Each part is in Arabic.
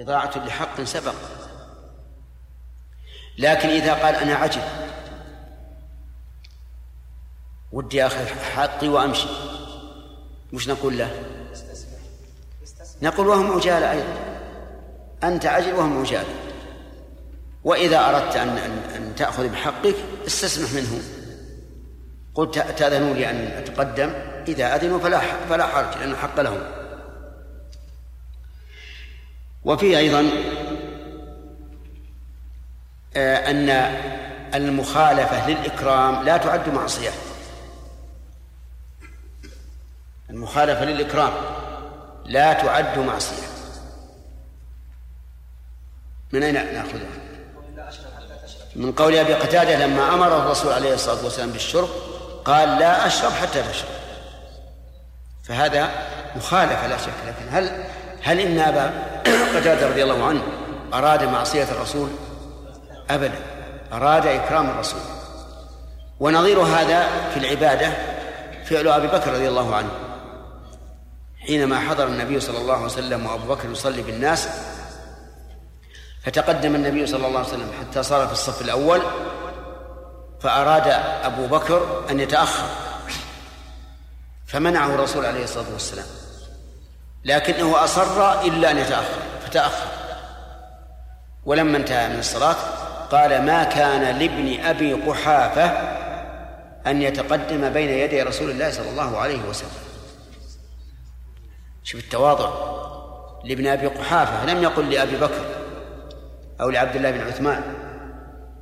إضاعة لحق سبق. لكن إذا قال أنا عجل ودي أخذ حقي وأمشي وش نقول له نقول وهم عجالة أيضا. أنت عجل وهم عجالة وإذا أردت أن, أن تأخذ بحقك استسمح منه. قلت تأذنوا لي أن أتقدم. إذا أذنوا فلا فلا حرج لأن حق لهم. وفيه أيضا آه، أن المخالفة للإكرام لا تعد معصية. المخالفة للإكرام لا تعد معصية. من أين نأخذها؟ من قول أبي قتادة لما أمر الرسول عليه الصلاة والسلام بالشرب قال لا أشرب حتى تشرب. فهذا مخالفة لا شك. لكن هل هل إن أبا قتادة رضي الله عنه أراد معصية الرسول أبدا أراد إكرام الرسول. ونظير هذا في العبادة فعل أبي بكر رضي الله عنه. حينما حضر النبي صلى الله عليه وسلم وأبو بكر يصلي بالناس فتقدم النبي صلى الله عليه وسلم حتى صار في الصف الأول فأراد أبو بكر أن يتأخر فمنعه الرسول عليه الصلاة والسلام. لكنه أصر إلا أن يتأخر فتأخر. ولما انتهى من الصلاة قال ما كان لابن أبي قحافة أن يتقدم بين يدي رسول الله صلى الله عليه وسلم. شوف التواضع. لابن أبي قحافة لم يقل لأبي بكر أو لعبد الله بن عثمان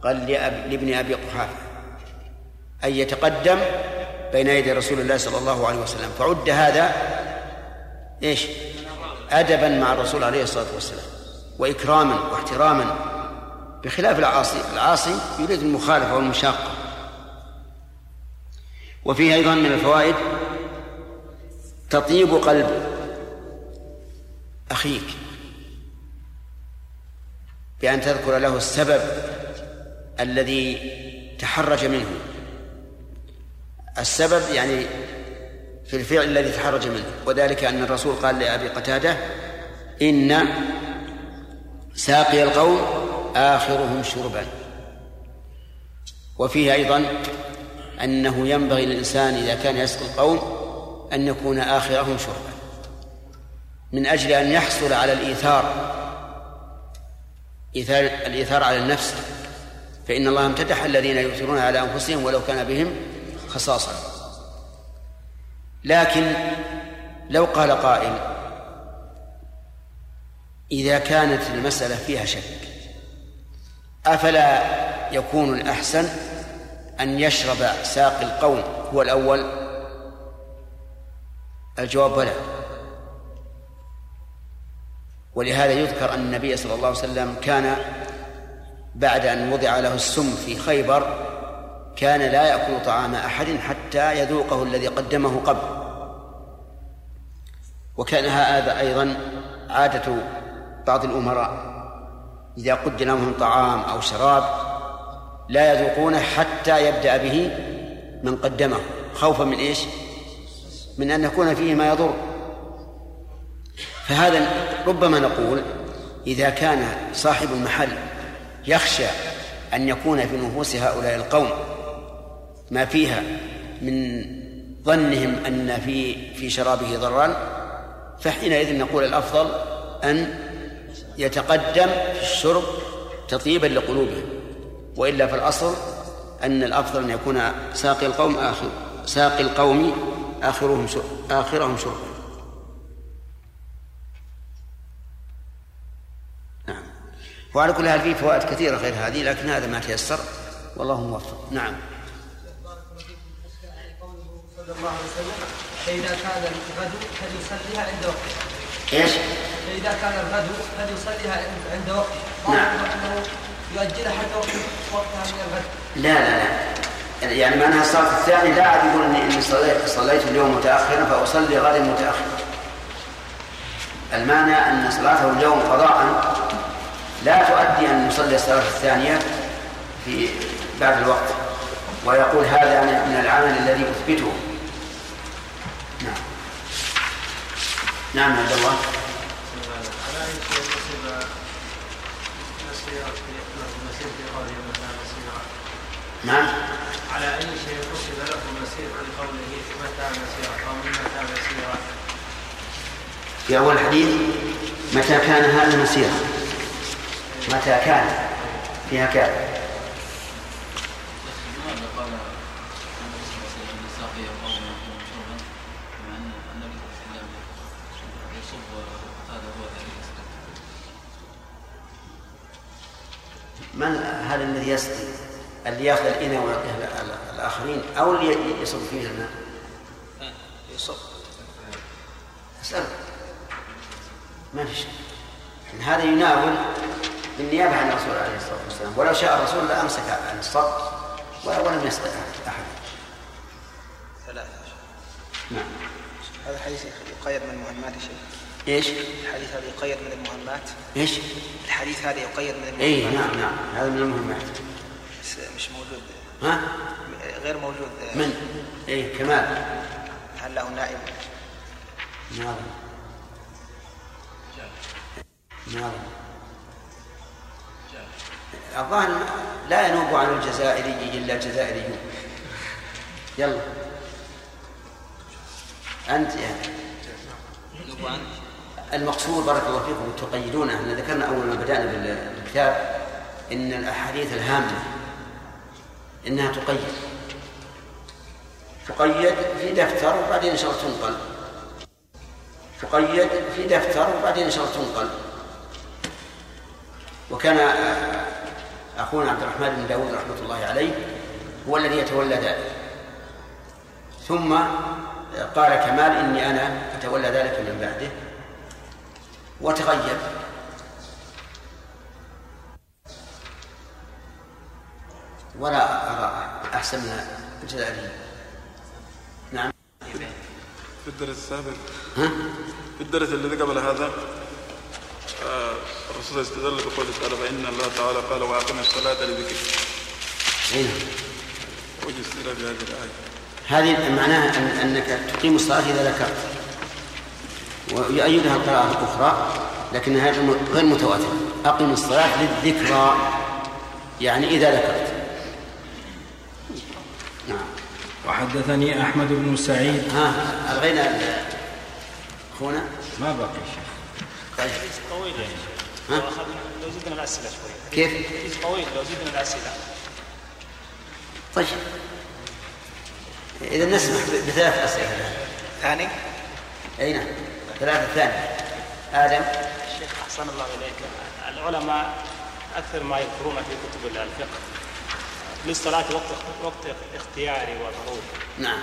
قال لابن أبي قحافة أن يتقدم بين يدي رسول الله صلى الله عليه وسلم. فعد هذا إيش؟ أدبا مع الرسول عليه الصلاة والسلام وإكراما واحتراما بخلاف العاصي. العاصي يريد المخالفة والمشاقة. وفيه أيضا من الفوائد تطيب قلب أخيك. بأن تذكر له السبب الذي تحرج منه. السبب يعني في الفعل الذي تحرج منه. وذلك أن الرسول قال لأبي قتادة إن ساقي القوم آخرهم شربا. وفيه أيضا أنه ينبغي للإنسان إذا كان يسقي القوم أن يكون آخرهم شربا. من أجل أن يحصل على الإيثار إيثار الإيثار على النفس فإن الله امتدح الذين يؤثرون على أنفسهم ولو كان بهم خصاصة. لكن لو قال قائل إذا كانت المسألة فيها شك أفلا يكون الأحسن أن يشرب ساقي القوم هو الأول؟ الجواب بلى. ولهذا يذكر أن النبي صلى الله عليه وسلم كان بعد أن وضع له السم في خيبر كان لا يأكل طعام أحد حتى يذوقه الذي قدمه قبل. وكان هذا أيضا عادة بعض الأمراء. إذا قدم لهم طعام أو شراب لا يذوقونه حتى يبدأ به من قدمه خوفا من إيش؟ من أن يكون فيه ما يضر. فهذا ربما نقول إذا كان صاحب المحل يخشى أن يكون في نفوس هؤلاء القوم ما فيها من ظنهم أن في في شرابه ضرا فحينئذ نقول الأفضل أن يتقدم في الشرب تطيبا لقلوبهم وإلا في الأصل أن الأفضل أن يكون ساقي القوم آخر ساقي القوم آخرهم آخرهم شربا وعلى كل في فوائد كثيرة غير هذه لكن هذا ما تيسر. والله موفق. نعم. صلى الله عليه وسلم فإذا كان الغدو فليصليها عند وقتها إيش؟ فإذا كان الغدو فليصليها عند وقتها نعم. أنه يؤجلها حتى وقتها من الغد. لا لا لا. يعني معناها الصلاة الثانية لا يقول إني إني صليت صليت اليوم متأخرا فأصلي غدا متأخرا. المعنى أن صلاته اليوم قضاء لا تؤدي أن يصلي الصلاة الثانية في بعد الوقت. ويقول هذا من العمل الذي أثبته. نعم عبد الله. نعم. على أي شيء حسب له المسير في قوله متى مسيرة أو من متى مسيرة؟ في أول الحديث متى كان هذا مسيرة متى كان؟ فيها كان من هذا الذي يسقي؟ اللي ياخذ الإناء ويعطيها الآخرين أو اللي يصب فيه الماء؟ يصب. أسأل. ما في شيء هذا يناول بالنيابة عن الرسول عليه الصلاة والسلام. ولو شاء الرسول لأمسك عن الصب ولم يسقي أحد. ثلاثة. نعم. هذا الحديث يقيد من المهمات شيء إيش؟ الحديث هذا يقيد من المهمات. إيش؟ الحديث هذا يقيد من المهمات. اي نعم نعم. هذا من المهمات. بس مش موجود. ها؟ غير موجود. من؟ اي كمال. هل له نائب؟ نعم. نعم. الظاهر لا ينوب عن الجزائري إلا الجزائريون يلا. أنت يعني. المقصود بارك الله فيكم تقيدون إحنا ذكرنا أول ما بدأنا بالكتاب إن الأحاديث الهامة إنها تقيد. تقيد في دفتر وبعدين إن شاء الله تنقل. تقيد في دفتر وبعدين إن شاء الله تنقل. وكان أخونا عبد الرحمن بن داود رحمة الله عليه هو الذي يتولى ذلك. ثم قال كمال إني أنا أتولى ذلك من بعده. وتغير ولا أرى أحسن من الجزائري نعم. في الدرس السابق. ها؟ في الدرس الذي قبل هذا آه، الرسول استدل بقوله تعالى فإن الله تعالى قال وأقم الصلاة لذكر. أين؟ وجه استدلال بهذه الآية. هذه معناها أن أنك تقيم الصلاة إذا ذكرت. ويؤيدها القراءة الأخرى لكنها غير متواترة أقم الصلاة للذكرى. يعني إذا ذكرت. نعم. وحدثني أحمد بن سعيد. ها ألغينا أخونا؟ ما باقي شيء. طيب. طويل يعني. ها؟ لو زدنا الأسئلة شوي كيف؟ طويل لو زدنا الأسئلة. طيب. إذا نسمح بثلاث أسئلة. ثاني؟ أي نعم. ثلاثة ثانية. آدم. الشيخ أحسن الله إليك. العلماء أكثر ما يذكرون في كتب الفقه. للصلاة وقت وقت اختياري وضروري نعم.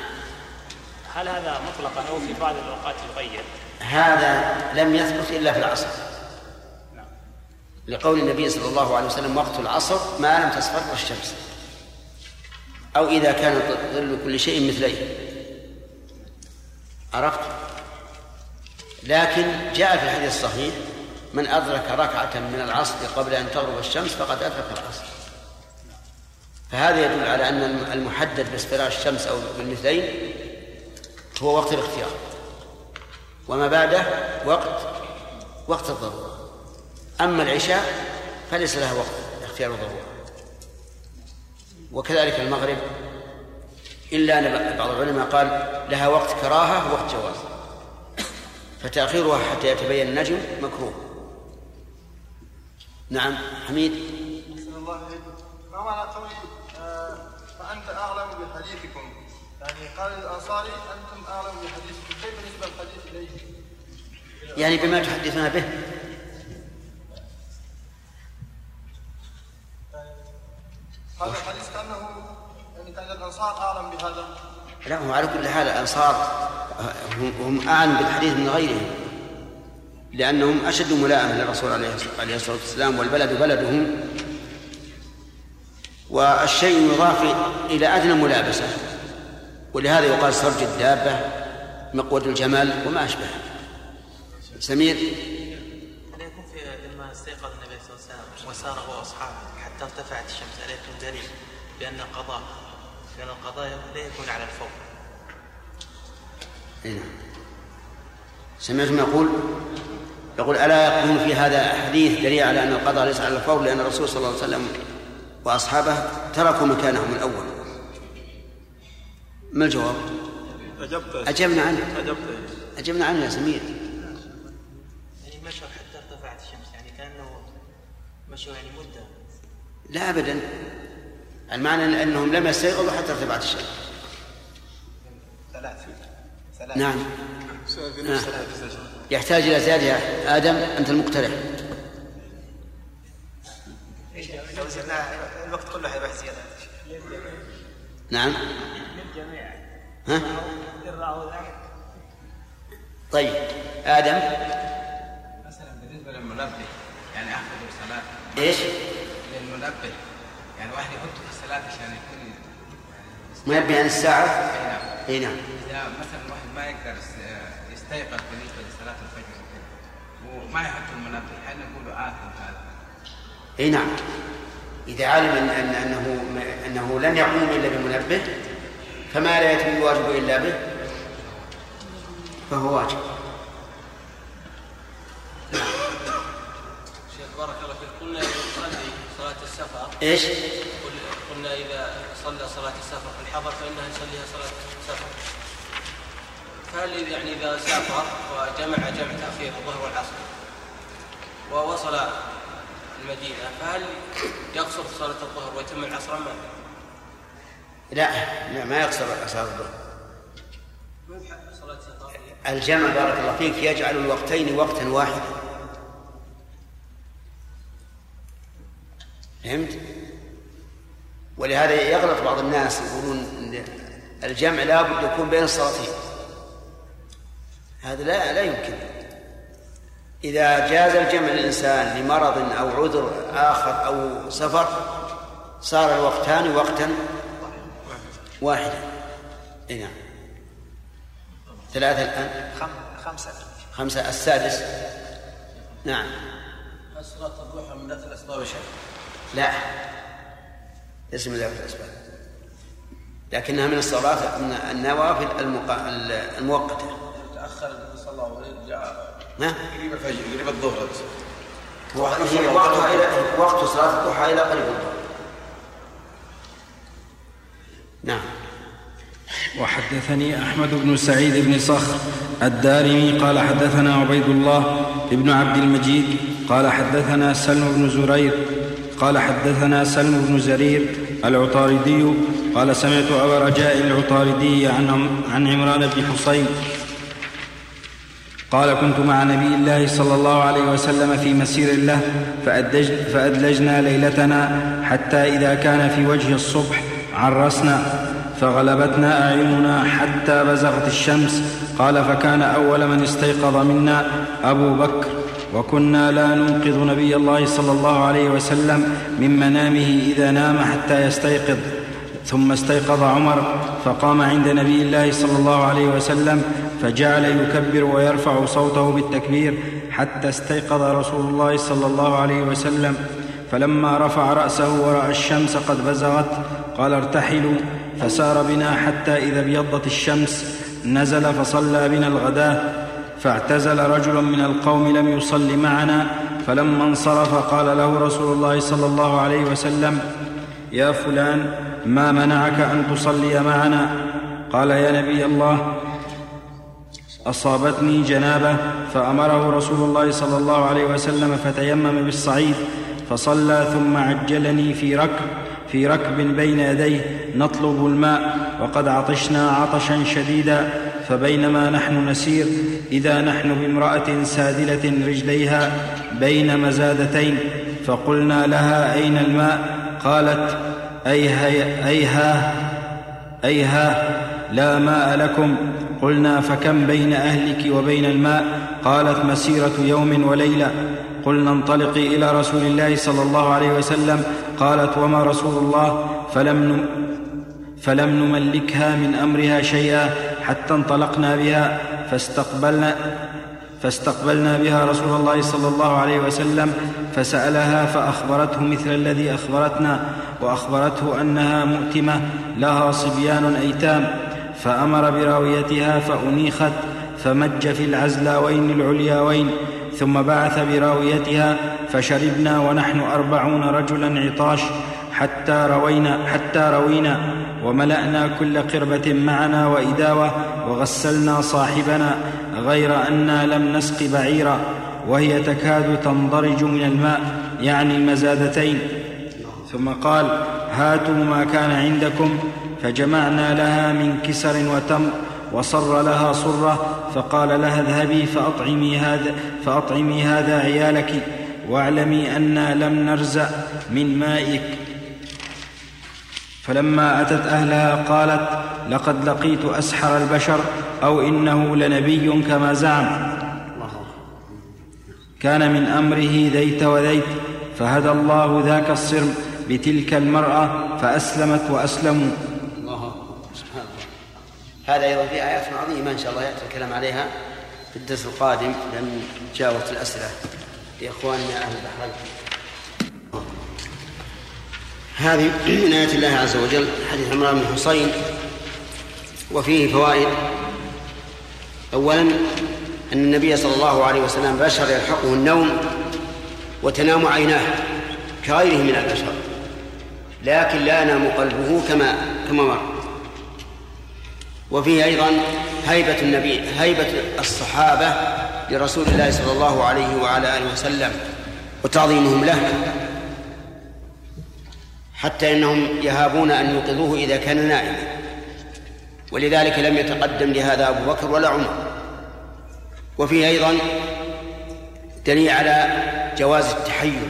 هل هذا مطلقا أو في بعض الأوقات يقيد؟ هذا لم يثبت إلا في العصر. نعم. لقول النبي صلى الله عليه وسلم وقت العصر ما لم تصفر الشمس أو إذا كان ظل كل شيء مثليه. عرفت؟ لكن جاء في الحديث الصحيح من أدرك ركعة من العصر قبل أن تغرب الشمس فقد أدرك العصر. فهذا يدل على أن المحدد باصفرار الشمس أو بالمثلين هو وقت الاختيار. وما بعده وقت وقت الضرورة. أما العشاء فليس لها وقت اختيار الضرورة. وكذلك المغرب إلا أن بعض العلماء قال لها وقت كراهة ووقت جواز. فتأخيرها حتى يتبين النجم مكروه. نعم حميد. الله. ما معنى قولي آه، فأنت أعلم بحديثكم. يعني قال الأنصاري أنتم أعلم بحديثكم. كيف نسبة الحديث إليه؟ يعني بما تحدثنا به. هذا الحديث كأنه يعني كان الأنصار أعلم بهذا. لا هو على كل حال الأنصار هم, أعلم بالحديث من غيرهم لأنهم أشد ملائمة للرسول عليه الصلاة والسلام والبلد بلدهم والشيء يضاف إلى أدنى ملابسة. ولهذا يقال سرج الدابة مقود الجمل وما أشبه. سمير؟ هل يكون في لما استيقظ النبي صلى الله عليه وسار هو وأصحابه حتى ارتفعت الشمس هل يكون دليل بأن القضاء؟ لأن القضاء لا يكون على الفور. نعم. سمعتم يقول؟ يقول ألا يكون في هذا حديث دليل على أن القضاء ليس على الفور لأن الرسول صلى الله عليه وسلم وأصحابه تركوا مكانهم الأول. ما الجواب؟ أجبت. أجبنا عنه. أجبت. أجبنا عنه يا سمير. يعني مشوا حتى ارتفعت الشمس يعني كأنه مشوا يعني مدة. لا أبدا. المعنى أنهم لم يستيقظوا حتى ارتفعت الشمس. ثلاث. نعم نعم. شيخ. يحتاج إلى زيادة يا آدم أنت المقترح لو زدناها الوقت كله حيروح زيادة نعم ها؟ طيب آدم مثلا بالنسبة للمنبه يعني احفظ الصلاة إيش؟ للمنبه يعني واحد يحطه في الصلاة عشان يكون منبه عن الساعة؟ اي نعم اي نعم إذا مثلا ما يقدر يس- يستيقظ بالنسبة لصلاة الفجر وما يحط المنبه. هل نقول آثم هذا؟ إي نعم. إذا علم أن أن أنه أنه لن يقوم إلا بمنبه فما لا يتم الواجب إلا به؟ فهو واجب. شيخ بارك الله فيك. قلنا إذا يصلي صلاة السفر إيش؟ قل- قلنا إذا صلى صلاة السفر في الحضر فإنه يصليها صلاة السفر. إذا- يعني إذا سافر وجمع جمع تأخير الظهر والعصر ووصل المدينة فهل يقصر صلاة الظهر ويتم العصر أم لا؟ لا ما يقصر الظهر صلاة السفر الجمع بارك الله فيك يجعل الوقتين وقتا واحدا فهمت؟ ولهذا يغلط بعض الناس يقولون الجمع لابد يكون بين الصلاتين هذا لا لا يمكن. إذا جاز الجمع للإنسان لمرض أو عذر آخر أو سفر صار الوقتان وقتا واحدا. إي نعم. ثلاثة الآن؟ خم- خمسة. خمسة. السادس؟ نعم. هل صلاة الضحى من ذات الأسباب يا شيخ؟ لا. ليس من ذوات الأسباب. لكنها من الصلاة من النوافل المقا... المؤقتة تأخر النبي صلى الله عليه وسلم ما قريب الفجر قريب الظهر هي وقتها إلى وقت صلاة الضحى إلى قريب. الظهر نعم. وحدثني أحمد بن سعيد بن صخر الدارمي قال حدثنا عبيد الله بن عبد المجيد قال حدثنا سلم بن زرير قال حدثنا سلم بن زرير العطاردي قال سمعت أبا رجاء العطاردي عن عن عمران بن حصين قال كنت مع نبي الله صلى الله عليه وسلم في مسير له فأدلج فأدلجنا ليلتنا حتى إذا كان في وجه الصبح عرسنا فغلبتنا أعيننا حتى بزغت الشمس. قال فكان أول من استيقظ منا أبو بكر وكنا لا ننقذ نبي الله صلى الله عليه وسلم من منامه إذا نام حتى يستيقظ. ثم استيقظ عمر فقام عند نبي الله صلى الله عليه وسلم فجعل يكبر ويرفع صوته بالتكبير حتى استيقظ رسول الله صلى الله عليه وسلم. فلما رفع رأسه ورأى الشمس قد بزغت قال ارتحلوا فسار بنا حتى إذا ابيضت الشمس نزل فصلى بنا الغداة فاعتزل رجل من القوم لم يصل معنا فلما انصرف قال له رسول الله صلى الله عليه وسلم يا فلان ما منعك أن تصلي معنا؟ قال يا نبي الله أصابتني جنابة فأمره رسول الله صلى الله عليه وسلم فتيمم بالصعيد فصلى ثم عجلني في ركب في ركب بين يديه نطلب الماء وقد عطشنا عطشا شديدا فبينما نحن نسير إذا نحن بامرأة سادله رجليها بين مزادتين فقلنا لها أين الماء؟ قالت ايها ايها أيها لا ماء لكم. قلنا فكم بين أهلك وبين الماء؟ قالت مسيرة يوم وليلة. قلنا انطلقي إلى رسول الله صلى الله عليه وسلم. قالت وما رسول الله؟ فلم فلم نملكها من أمرها شيئا حتى انطلقنا بها. فاستقبلنا فاستقبلنا بها رسول الله صلى الله عليه وسلم فسألها فأخبرته مثل الذي أخبرتنا وأخبرته أنها مؤتمة لها صبيان أيتام فأمر براويتها فأنيخت فمج في العزلاوين العلياوين ثم بعث براويتها فشربنا ونحن أربعون رجلا عطاش حتى روينا حتى روينا وملأنا كل قربة معنا وإداوة وغسلنا صاحبنا غير أنا لم نسق بعيرا وهي تكاد تنضرج من الماء يعني المزادتين. ثم قال هاتوا ما كان عندكم فجمعنا لها من كسر وتمر وصر لها صرة فقال لها اذهبي فأطعمي هذا, فأطعمي هذا عيالك واعلمي أنا لم نرزع من مائك. فلما أتت أهلها قالت لقد لقيت أسحر البشر أو إنه لنبي كما زعم. كان من أمره ذيت وذيت فهدى الله ذاك الصرم بتلك المرأة فأسلمت وأسلموا. الله سبحان الله هذا أيضا في آيات عظيمة إن شاء الله يأتي الكلام عليها في الدرس القادم لأن جاوبت الأسئلة. لإخواننا أهل البحرين. هذه من آيات الله عز وجل حديث عمران بن حصين وفيه فوائد. أولا أن النبي صلى الله عليه وسلم بشر يلحقه النوم وتنام عيناه كغيره من البشر لكن لا ينام قلبه كما كما مر. وفيه أيضا هيبة النبي هيبة الصحابة لرسول الله صلى الله عليه وعلى آله وسلم وتعظيمهم له. حتى إنهم يهابون أن يوقظوه إذا كان نائما. ولذلك لم يتقدم لهذا أبو بكر ولا عمر. وفيه أيضا دليل على جواز التحيل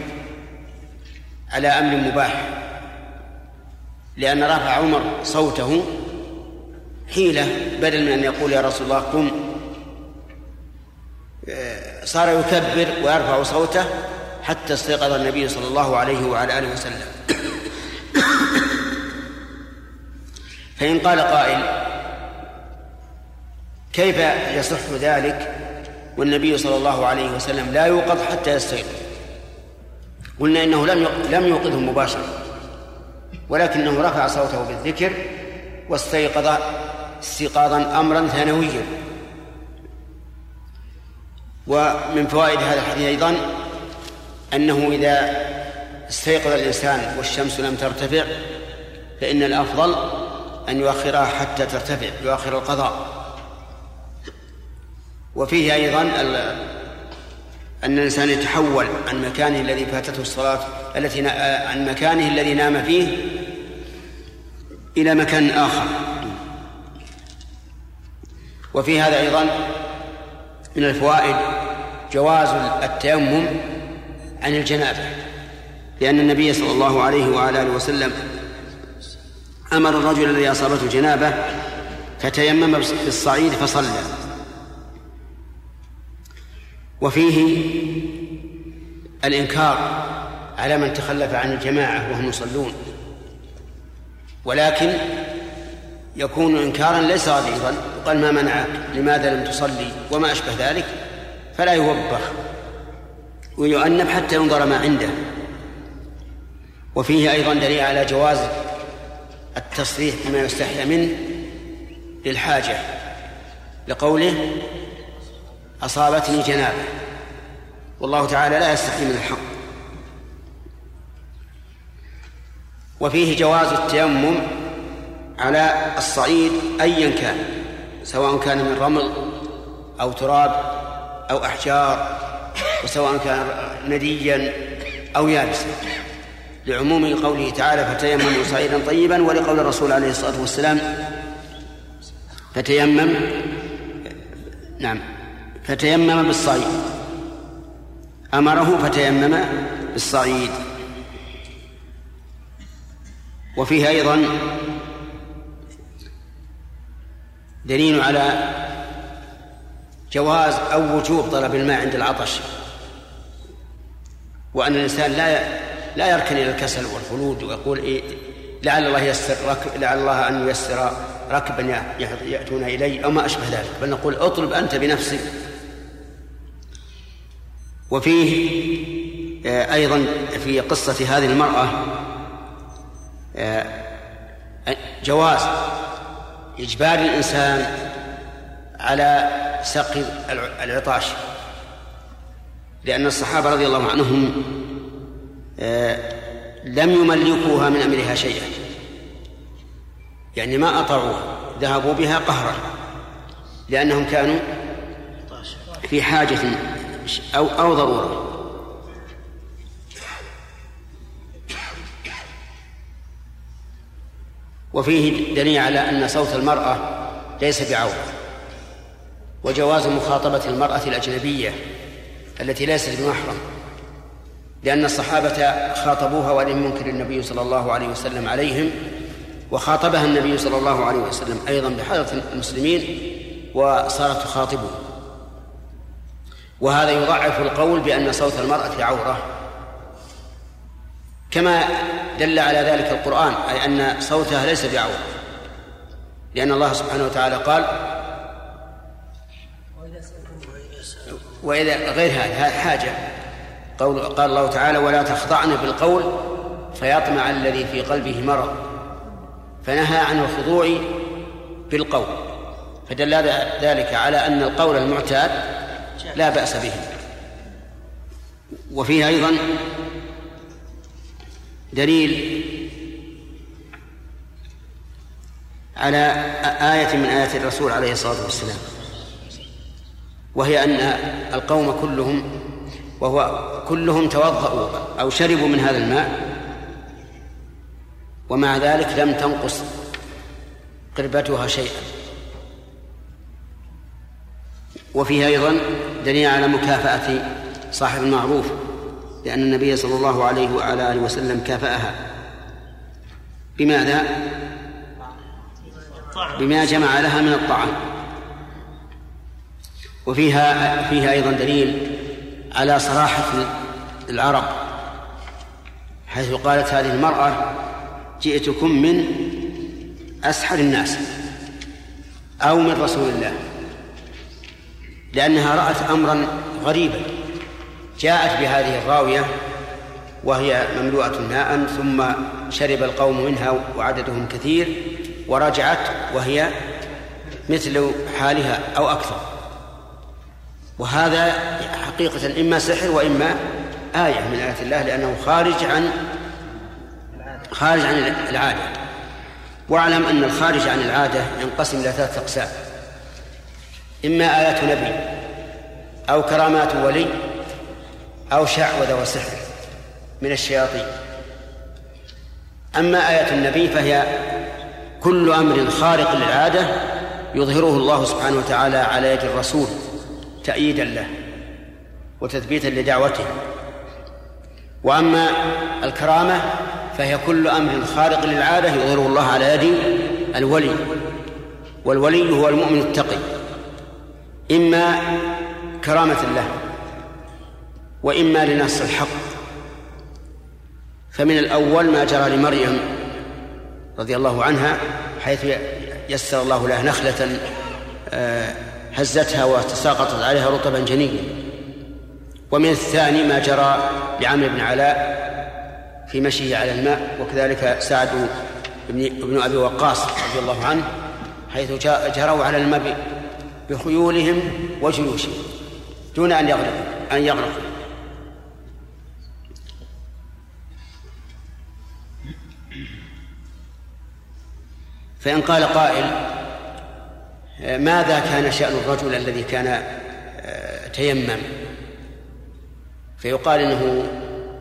على أمر مباح لأن رفع عمر صوته حيلة بدل من أن يقول يا رسول الله قم. صار يكبر ويرفع صوته حتى استيقظ النبي صلى الله عليه وعلى آله وسلم. فإن قال قائل كيف يصح ذلك؟ والنبي صلى الله عليه وسلم لا يوقظ حتى يستيقظ. قلنا إنه لم لم يوقظه مباشرة ولكنه رفع صوته بالذكر واستيقظ استيقاظا امرا ثانويا. ومن فوائد هذا الحديث أيضا أنه إذا استيقظ الإنسان والشمس لم ترتفع فإن الأفضل أن يؤخرها حتى ترتفع يؤخر القضاء. وفيه أيضا أن الإنسان يتحول عن مكانه الذي فاتته الصلاة التي عن مكانه الذي نام فيه إلى مكان آخر. وفي هذا أيضا من الفوائد جواز التيمم عن الجنابة لأن النبي صلى الله عليه وعلى آله وسلم أمر الرجل الذي أصابته جنابة فتيمم بالصعيد فصلى. وفيه الإنكار على من تخلف عن الجماعة وهم يصلون. ولكن يكون إنكارا ليس غليظا قال ما منعك؟ لماذا لم تصلي؟ وما أشبه ذلك؟ فلا يوبخ. ويؤنب حتى ينظر ما عنده. وفيه أيضا دليل على جواز التصريح بما يستحيا منه للحاجة لقوله أصابتني جنابة. والله تعالى لا يستحي من الحق. وفيه جواز التيمم على الصعيد أيا كان سواء كان من رمل أو تراب أو أحجار وسواء كان نديا أو يابسا. لعموم قوله تعالى فتيمموا صعيدا طيبا ولقول الرسول عليه الصلاة والسلام فتيمم نعم فتيمم بالصعيد أمره فتيمم بالصعيد وفيه أيضا دليل على جواز أو وجوب طلب الماء عند العطش وأن الإنسان لا لا يركن إلى الكسل والخلود ويقول إيه لعل الله يسر ركب لعل الله أن ييسر ركبا يأتون إلي أو ما أشبه ذلك. بل نقول اطلب أنت بنفسك. وفيه آه، أيضا في قصة هذه المرأة آه، جواز إجبار الإنسان على سقي العطاش. لأن الصحابة رضي الله عنهم لم يملكوها من أمرها شيئا. يعني ما أطاعوها ذهبوا بها قهرا لأنهم كانوا في حاجة أو أو ضرورة. وفيه دليل على أن صوت المرأة ليس بعورة وجواز مخاطبة المرأة الأجنبية التي ليست بمحرم. لأن الصحابة خاطبوها ولم ينكر النبي صلى الله عليه وسلم عليهم وخاطبها النبي صلى الله عليه وسلم أيضا بحضرة المسلمين وصارت تخاطبه. وهذا يضعف القول بأن صوت المرأة عورة. كما دل على ذلك القرآن أي أن صوتها ليس بعورة لأن الله سبحانه وتعالى قال وإذا غير هذا حاجة. قول قال الله تعالى ولا تخضعن بالقول فيطمع الذي في قلبه مرض فنهى عن الخضوع بالقول فدل ذلك على أن القول المعتاد لا بأس به وفيه أيضا دليل على آية من آيات الرسول عليه الصلاة والسلام وهي أن القوم كلهم وهو كلهم توضأوا أو شربوا من هذا الماء ومع ذلك لم تنقص قربتها شيئا. وفيه أيضا دليل على مكافأة صاحب المعروف لأن النبي صلى الله عليه وعلى آله وسلم كافأها. بماذا؟ بما جمع لها من الطعام. وفيها فيها أيضا دليل على صراحة العرب حيث قالت هذه المرأة جئتكم من أسحر الناس أو من رسول الله لأنها رأت أمرا غريبا جاءت بهذه الراوية وهي مملوءة ماء ثم شرب القوم منها وعددهم كثير ورجعت وهي مثل حالها أو أكثر. وهذا حقيقة إما سحر وإما آية من آيات الله لأنه خارج عن خارج عن العادة. واعلم أن الخارج عن العادة ينقسم إلى ثلاثة أقسام. إما آيات نبي أو كرامات ولي أو شعوذة وسحر من الشياطين. أما آية النبي فهي كل أمر خارق للعادة يظهره الله سبحانه وتعالى على يد الرسول. تأييدا له وتثبيتا لدعوته. وأما الكرامة فهي كل أمر خارق للعادة يظهره الله على يد الولي والولي هو المؤمن التقي إما كرامة له وإما لنص الحق. فمن الأول ما جرى لمريم رضي الله عنها حيث يسر الله لها نخلة آه، هزتها وتساقطت عليها رطبا جنيا ومن الثاني ما جرى لعمرو بن علاء في مشيه على الماء وكذلك سعد بن ابن أبي وقاص رضي الله عنه حيث جروا على الماء بخيولهم وجيوشهم دون أن يغرقوا أن يغرقوا. فإن قال قائل ماذا كان شأن الرجل الذي كان آه، تيمم؟ فيقال إنه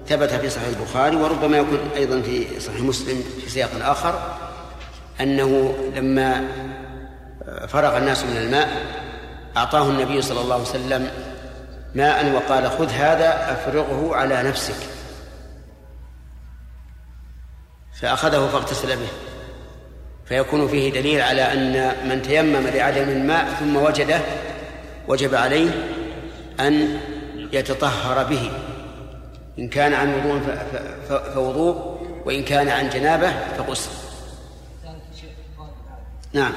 ثبت في صحيح البخاري وربما يكون أيضا في صحيح مسلم في سياق آخر أنه لما آه، فرغ الناس من الماء أعطاه النبي صلى الله عليه وسلم ماء وقال خذ هذا أفرغه على نفسك. فأخذه فاغتسل به. فيكون فيه دليل على أن من تيمم لعدم الماء ثم وجده وجب عليه أن يتطهر به. إن كان عن وضوء فوضوء وإن كان عن جنابة فغسل نعم.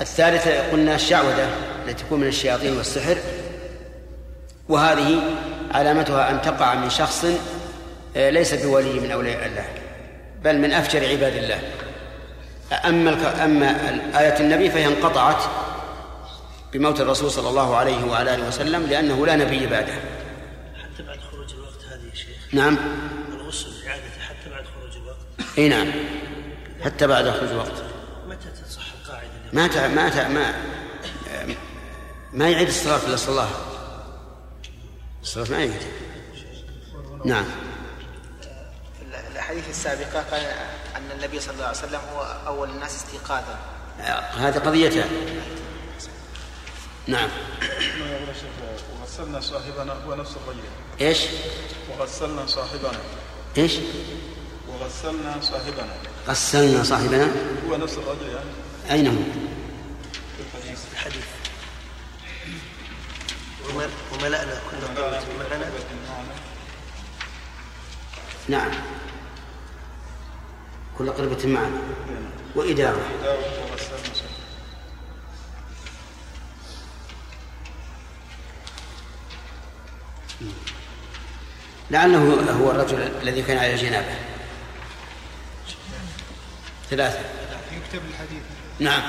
الثالثة قلنا الشعوذة التي تكون من الشياطين والسحر. وهذه علامتها أن تقع من شخص آه، ليس بولي من أولياء الله بل من أفجر عباد الله. أما أما آية النبي فهي انقطعت بموت الرسول صلى الله عليه وعلى آله وسلم لأنه لا نبي بعده. نعم. الغسل إعادة حتى بعد خروج الوقت. إي نعم. حتى بعد خروج الوقت. متى تصح القاعدة ما تع... ما تع... ما ما يعيد الصلاة إلا صلاها الصلاة ما يعيد. نعم. في الأحاديث السابقة قال أن النبي صلى الله عليه وسلم هو أول الناس استيقاظا. هذه قضيتان نعم. وغسلنا صاحبنا هو نفس الرجل. إيش؟ وغسلنا صاحبنا. إيش؟ وغسلنا صاحبنا. غسلنا صاحبنا. هو نفس الرجل يعني. أين هو؟ في الحديث. الحديث. ومل- وملأنا كل قوة معنا نعم. كل قربة معنا. وإدارة. لعله هو الرجل الذي كان على جنابه. ثلاثة. يكتب الحديث. نعم.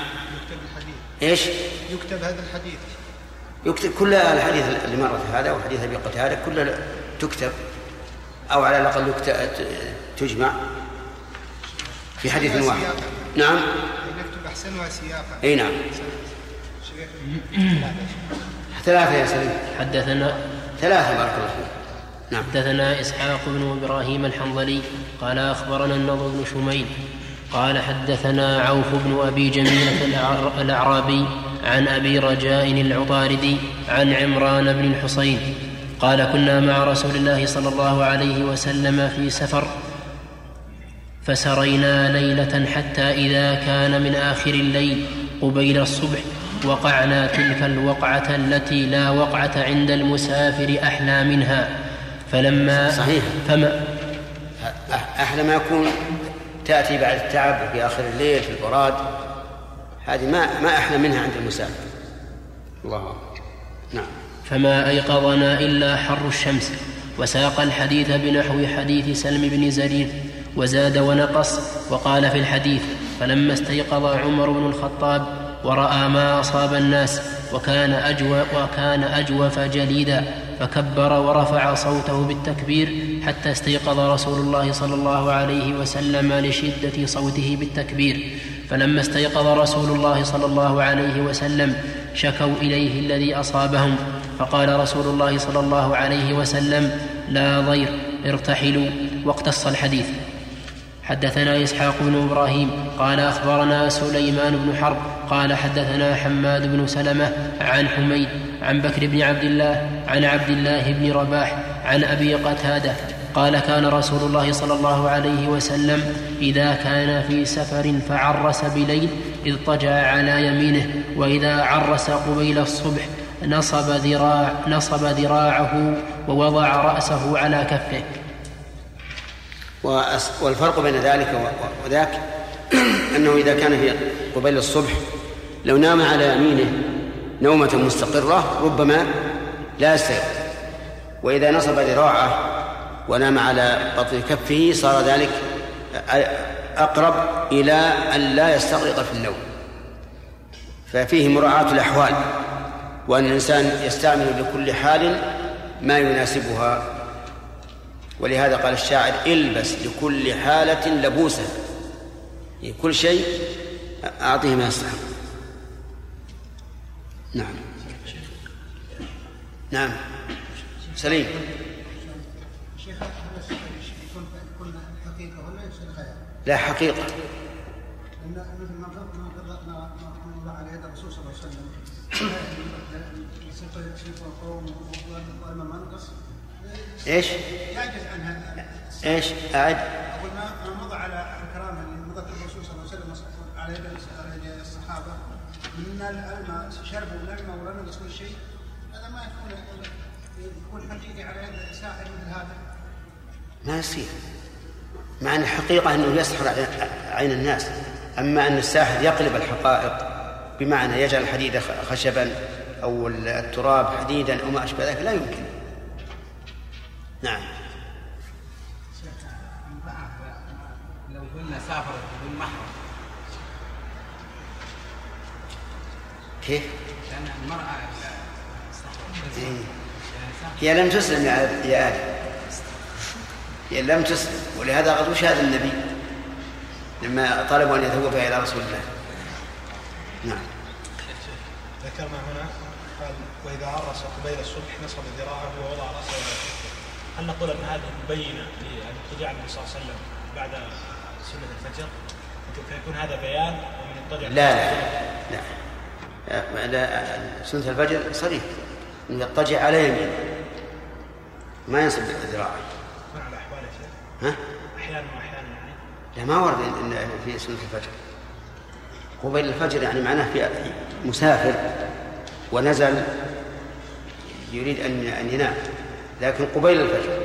يكتب الحديث. إيش؟ يكتب هذا الحديث. يكتب كل الحديث اللي مرت هذا وحديث أبي قتادة كلها تكتب أو على الأقل تجمع. في حديث واحد. نعم. نكتب احسنها سياقا إي نعم. ثلاثة يا سليم. حدثنا ثلاثة بارك الله فيك. نعم. حدثنا إسحاق بن إبراهيم الحنظلي قال أخبرنا النضر بن شميل قال حدثنا عوف بن أبي جميلة الأعر- الأعرابي عن أبي رجاء العطاردي عن عمران بن الحصين قال كنا مع رسول الله صلى الله عليه وسلم في سفر فسرينا ليلة حتى إذا كان من آخر الليل قبيل الصبح وقعنا تلك الوقعة التي لا وقعة عند المسافر أحلى منها. فلما صحيح. فما أحلى ما يكون تأتي بعد التعب في آخر الليل في البراد هذه ما ما أحلى منها عند المسافر. الله أكبر. نعم. فما أيقظنا إلا حر الشمس وساق الحديث بنحو حديث سلم بن زرير. وزاد ونقص وقال في الحديث فلما استيقظ عمر بن الخطاب ورأى ما أصاب الناس وكان أجو وكان أجوف جليدا فكبر ورفع صوته بالتكبير حتى استيقظ رسول الله صلى الله عليه وسلم لشدة صوته بالتكبير. فلما استيقظ رسول الله صلى الله عليه وسلم شكوا إليه الذي أصابهم فقال رسول الله صلى الله عليه وسلم لا ضير ارتحلوا واقتص الحديث. حدثنا إسحاق بن إبراهيم قال أخبرنا سليمان بن حرب قال حدثنا حماد بن سلمة عن حميد عن بكر بن عبد الله عن عبد الله بن رباح عن أبي قتادة قال كان رسول الله صلى الله عليه وسلم إذا كان في سفر فعرس بليل اضطجع على يمينه وإذا عرس قبيل الصبح نصب ذراع نصب ذراعه ووضع رأسه على كفه. والفرق بين ذلك وذاك أنه إذا كان في قبيل الصبح لو نام على يمينه نومة مستقرة ربما لا يستيقظ وإذا نصب ذراعه ونام على بطن كفه صار ذلك أقرب إلى أن لا يستغرق في النوم. ففيه مراعاة الأحوال وأن الإنسان يستعمل لكل حال ما يناسبها. ولهذا قال الشاعر البس لكل حالة لبوسا يعني كل شيء أعطيه ما يستحق. نعم. نعم. سليم؟ لا حقيقة. إيش؟ يعجز عنها. إيش؟ أعد. أقول ما مضى على الكرامة اللي مضت الرسول صلى الله عليه وسلم على يد الصحابة. من إن الماء شربوا لما ولم ينقص كل شيء هذا ما يكون يكون حقيقي على يد ساحر مثل هذا. ما يصير. مع أن الحقيقة أنه يسحر عين الناس. أما أن الساحر يقلب الحقائق بمعنى يجعل الحديد خشبا أو التراب حديدا أو ما أشبه ذلك لا يمكن. نعم. لو قلنا سافرت بدون محرم. كيف؟ لأن المرأة إيه. هي لم تسلم يا يا آدم هي لم تسلم. ولهذا قد وش هذا النبي؟ لما طلبوا أن يتوفى إلى رسول الله. نعم. ذكرنا هنا قال وإذا عرس قبيل الصبح نصب ذراعه ووضع كتفه هل نقول أن هذه مبينه لاضطجاع النبي صلى الله عليه وسلم بعد سنة الفجر؟ فيكون هذا بيان ومن اضطجع لا لا. لا, لا سنة الفجر صريح. أن يضطجع على يمينه ما ينصب ذراعه الاحوال يا شيخ؟ ها؟ أحيانا وأحيانا يعني. لا ما ورد في سنة الفجر. قبيل الفجر يعني معناه في مسافر ونزل يريد أن أن ينام. لكن قبيل الفجر.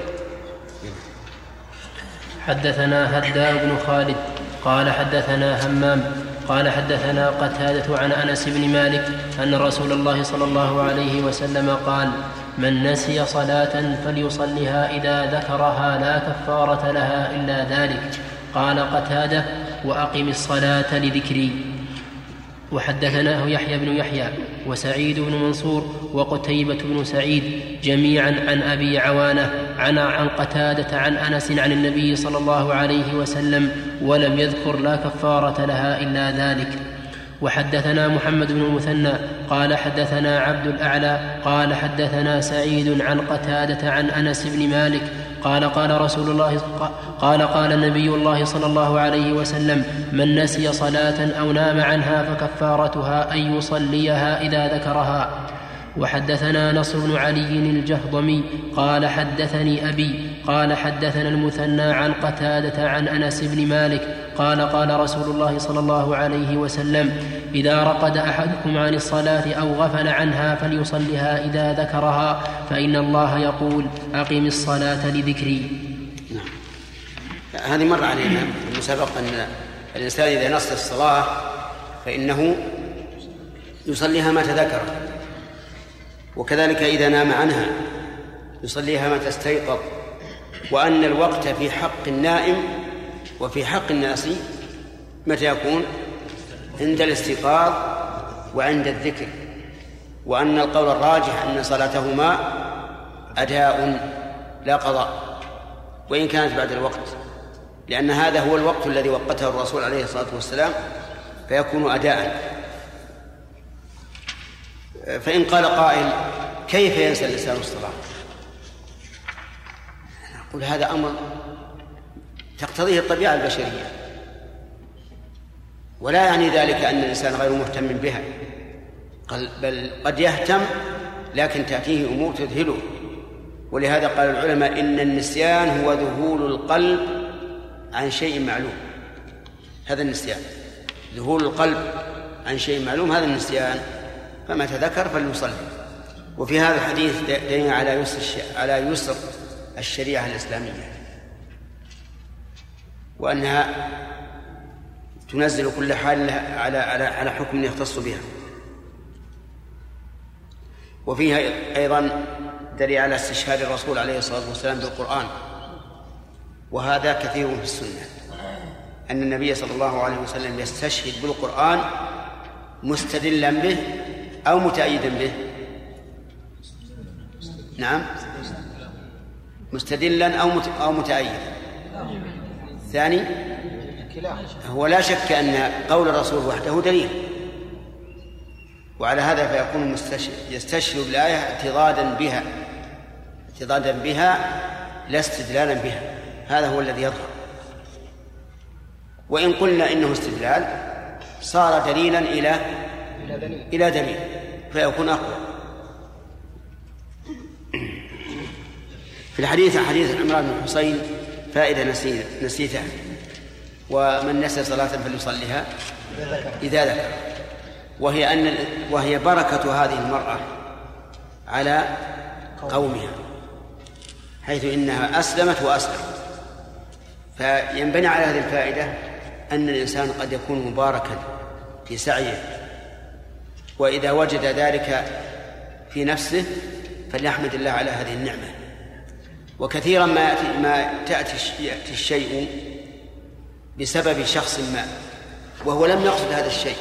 حدثنا هداء بن خالد قال حدثنا همام قال حدثنا قتادة عن أنس بن مالك أن رسول الله صلى الله عليه وسلم قال من نسي صلاة فليصلها إذا ذكرها لا كفارة لها إلا ذلك. قال قتادة وأقم الصلاة لذكري. وحدثناه يحيى بن يحيى. وسعيد بن منصور وقتيبة بن سعيد جميعا عن أبي عوانة عن عن قتادة عن أنس عن النبي صلى الله عليه وسلم ولم يذكر لا كفارة لها إلا ذلك. وحدثنا محمد بن المثنى قال حدثنا عبد الأعلى قال حدثنا سعيد عن قتادة عن أنس بن مالك قال قال رسول الله قال قال النبي الله صلى الله عليه وسلم من نسي صلاة أو نام عنها فكفارتها أن يصليها إذا ذكرها. وحدثنا نصر بن علي الجهضمي قال حدثني أبي قال حدثنا المثنى عن قتادة عن أنس بن مالك قال قال رسول الله صلى الله عليه وسلم إذا رقد أحدكم عن الصلاة أو غفل عنها فليصلها إذا ذكرها فإن الله يقول أقم الصلاة لذكري. نعم. هذه مر علينا في المسابقة أن الإنسان إذا نص الصلاة فإنه يصليها ما تذكر وكذلك إذا نام عنها يصليها متى استيقظ وأن الوقت في حق النائم وفي حق الناس متى يكون؟ عند الاستيقاظ وعند الذكر. وأن القول الراجح أن صلاتهما أداء لا قضاء وإن كانت بعد الوقت لأن هذا هو الوقت الذي وقته الرسول عليه الصلاة والسلام فيكون أداء. فإن قال قائل كيف ينسى الإنسان الصلاة؟ نقول هذا أمر تقتضيه الطبيعة البشرية. ولا يعني ذلك أن الإنسان غير مهتم بها. بل قد يهتم لكن تأتيه أمور تذهله. ولهذا قال العلماء إن النسيان هو ذهول القلب عن شيء معلوم. هذا النسيان. ذهول القلب عن شيء معلوم هذا النسيان. فما تذكر فليصلي. وفي هذا الحديث دليل على يسر على يسر الشريعة الإسلامية. وأنها تنزل كل حال على على على حكم يختص بها. وفيها أيضا دليل على استشهاد الرسول عليه الصلاة والسلام بالقرآن. وهذا كثير في السنة. أن النبي صلى الله عليه وسلم يستشهد بالقرآن مستدلا به أو متأيدا به. نعم. مستدلا أو أو متأيدا. ثاني؟ هو لا شك أن قول الرسول وحده دليل. وعلى هذا فيكون يستشهد الآية اعتضادا بها. اعتضادا بها لا استدلالا بها. هذا هو الذي يظهر. وإن قلنا إنه استدلال صار دليلا إلى إلى دليل فيكون أقوى. في الحديث حديث عمران بن حسين فائدة نسيتها. ومن نسي صلاة فليصليها إذا ذكر. وهي أن وهي بركة هذه المرأة على قومها حيث إنها أسلمت وأسلمت. فينبني على هذه الفائدة أن الإنسان قد يكون مباركا في سعيه. وإذا وجد ذلك في نفسه فليحمد الله على هذه النعمة. وكثيرا ما يأتي ما تأتي يأتي الشيء بسبب شخص ما وهو لم يقصد هذا الشيء